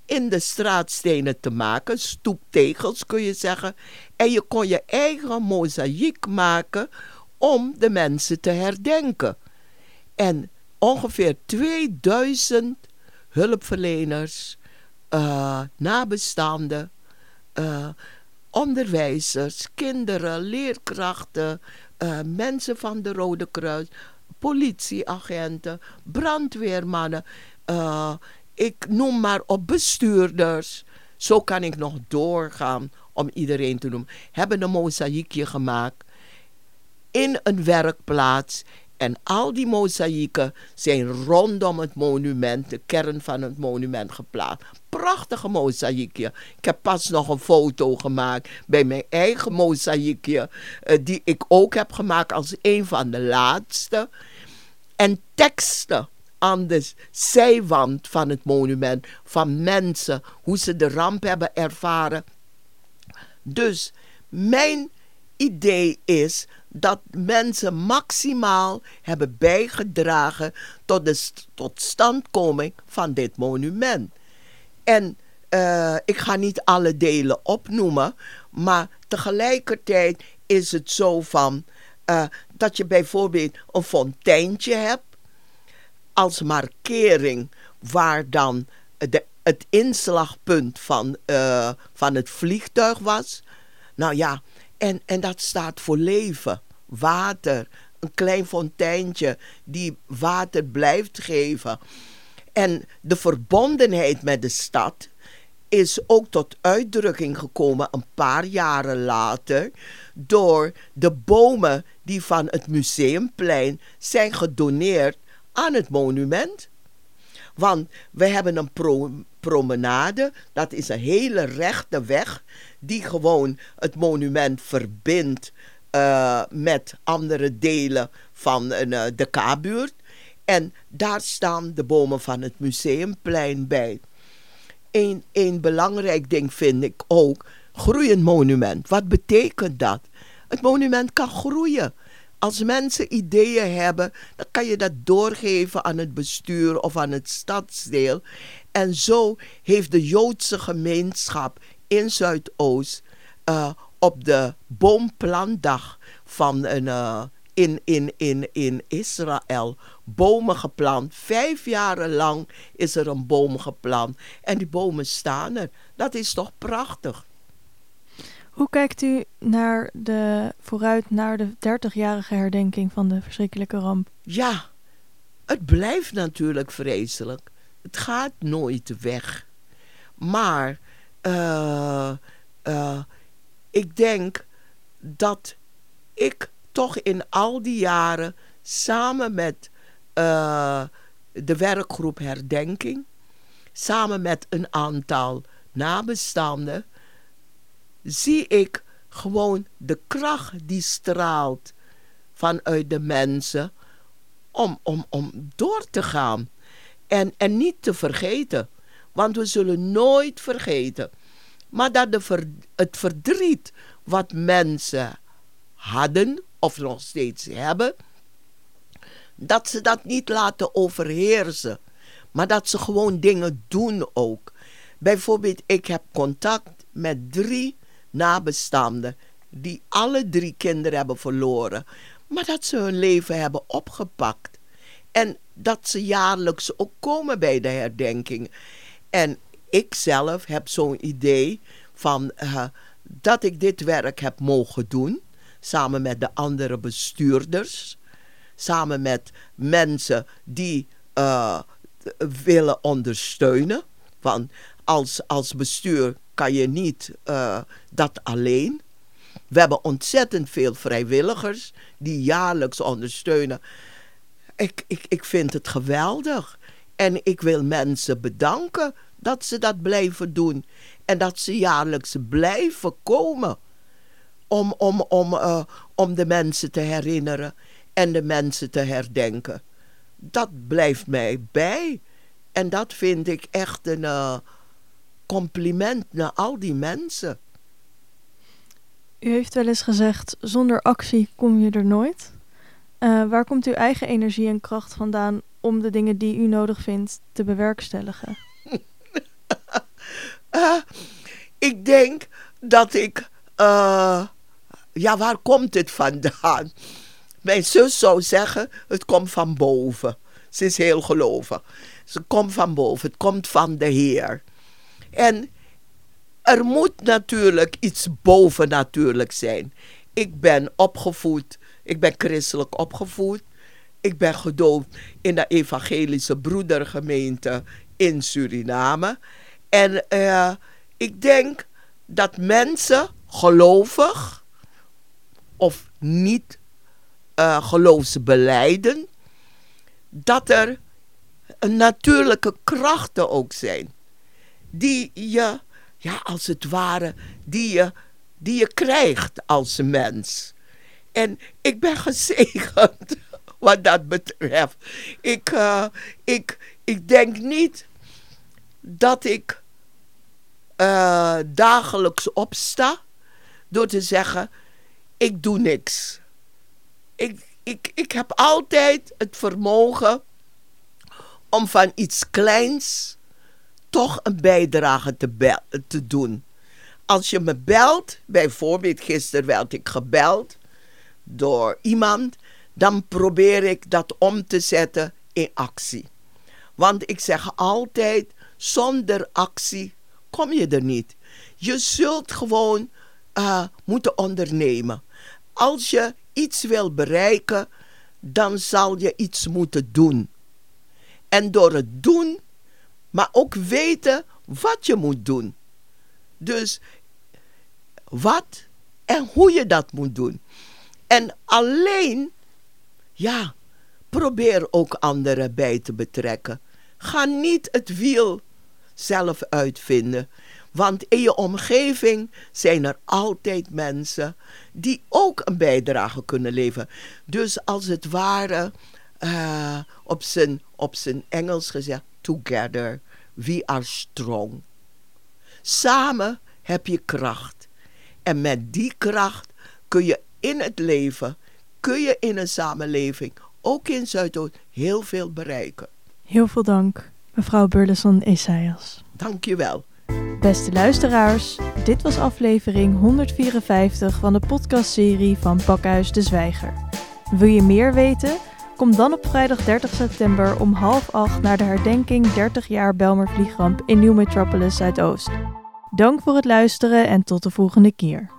in de straatstenen te maken, stoeptegels kun je zeggen. En je kon je eigen mozaïek maken om de mensen te herdenken. En ongeveer 2000 hulpverleners, uh, nabestaanden, uh, onderwijzers, kinderen, leerkrachten, uh, mensen van de Rode Kruis, politieagenten, brandweermannen, ik noem maar op bestuurders. Zo kan ik nog doorgaan om iedereen te noemen. Hebben een mozaïekje gemaakt in een werkplaats. En al die mozaïeken zijn rondom het monument, de kern van het monument geplaatst. Prachtige mozaïekje. Ik heb pas nog een foto gemaakt bij mijn eigen mozaïekje, uh, die ik ook heb gemaakt als een van de laatste. En teksten aan de zijwand van het monument van mensen, hoe ze de ramp hebben ervaren. Dus mijn idee is dat mensen maximaal hebben bijgedragen tot de totstandkoming van dit monument. En uh, ik ga niet alle delen opnoemen, maar tegelijkertijd is het zo van uh, dat je bijvoorbeeld een fonteintje hebt als markering waar dan de, het inslagpunt van, uh, van het vliegtuig was. Nou ja, en, en dat staat voor leven, water, een klein fonteintje die water blijft geven. En de verbondenheid met de stad is ook tot uitdrukking gekomen een paar jaren later door de bomen die van het museumplein zijn gedoneerd aan het monument. Want we hebben een promenade, dat is een hele rechte weg die gewoon het monument verbindt uh, met andere delen van uh, de K-buurt. En daar staan de bomen van het museumplein bij. Een, een belangrijk ding vind ik ook, groeiend monument. Wat betekent dat? Het monument kan groeien. Als mensen ideeën hebben, dan kan je dat doorgeven aan het bestuur of aan het stadsdeel. En zo heeft de Joodse gemeenschap in Zuidoost uh, op de boomplandag van een, uh, in, in, in, in Israël bomen geplant. Vijf jaren lang is er een boom geplant. En die bomen staan er. Dat is toch prachtig. Hoe kijkt u naar de, vooruit naar de 30-jarige herdenking van de verschrikkelijke ramp? Ja, het blijft natuurlijk vreselijk. Het gaat nooit weg. Maar uh, uh, ik denk dat ik toch in al die jaren samen met uh, de werkgroep Herdenking, samen met een aantal nabestaanden, zie ik gewoon de kracht die straalt vanuit de mensen om, om, om door te gaan. En, en niet te vergeten, want we zullen nooit vergeten. Maar dat de het verdriet wat mensen hadden of nog steeds hebben, dat ze dat niet laten overheersen. Maar dat ze gewoon dingen doen ook. Bijvoorbeeld, ik heb contact met drie nabestaanden die alle drie kinderen hebben verloren. Maar dat ze hun leven hebben opgepakt. En dat ze jaarlijks ook komen bij de herdenking. En ik zelf heb zo'n idee van uh, dat ik dit werk heb mogen doen. Samen met de andere bestuurders. Samen met mensen die uh, willen ondersteunen. Want als, als bestuur kan je niet uh, dat alleen. We hebben ontzettend veel vrijwilligers die jaarlijks ondersteunen. Ik, ik, ik vind het geweldig. En ik wil mensen bedanken dat ze dat blijven doen. En dat ze jaarlijks blijven komen. Om, om, om, uh, om de mensen te herinneren en de mensen te herdenken. Dat blijft mij bij. En dat vind ik echt een uh, compliment naar al die mensen. U heeft wel eens gezegd: zonder actie kom je er nooit. Uh, waar komt uw eigen energie en kracht vandaan om de dingen die u nodig vindt te bewerkstelligen? uh, ik denk dat ik. Uh, ja, waar komt het vandaan? Mijn zus zou zeggen: het komt van boven. Ze is heel gelovig. Ze komt van boven. Het komt van de Heer. En er moet natuurlijk iets bovennatuurlijk zijn. Ik ben opgevoed, ik ben christelijk opgevoed. Ik ben gedoopt in de evangelische broedergemeente in Suriname. En uh, ik denk dat mensen gelovig of niet uh, geloofsbeleiden, dat er natuurlijke krachten ook zijn. Die je, ja, als het ware, die je, die je krijgt als mens. En ik ben gezegend wat dat betreft. Ik, uh, ik, ik denk niet dat ik uh, dagelijks opsta door te zeggen: ik doe niks. Ik, ik, ik heb altijd het vermogen om van iets kleins toch een bijdrage te, te doen. Als je me belt, bijvoorbeeld gisteren werd ik gebeld door iemand, dan probeer ik dat om te zetten in actie. Want ik zeg altijd, zonder actie kom je er niet. Je zult gewoon uh, moeten ondernemen. Als je iets wil bereiken, dan zal je iets moeten doen. En door het doen, maar ook weten wat je moet doen. Dus wat en hoe je dat moet doen. En alleen, ja, probeer ook anderen bij te betrekken. Ga niet het wiel zelf uitvinden. Want in je omgeving zijn er altijd mensen die ook een bijdrage kunnen leveren. Dus als het ware, uh, op, zijn, op zijn Engels gezegd, together, we are strong. Samen heb je kracht. En met die kracht kun je in het leven, kun je in een samenleving, ook in Zuidoost, heel veel bereiken. Heel veel dank, mevrouw Burleson Esaias. Dank je wel. Beste luisteraars, dit was aflevering 154 van de podcastserie van Pakhuis de Zwijger. Wil je meer weten? Kom dan op vrijdag 30 september om half acht naar de herdenking 30 jaar Belmer vliegramp in Nieuw Metropolis Zuidoost. Dank voor het luisteren en tot de volgende keer.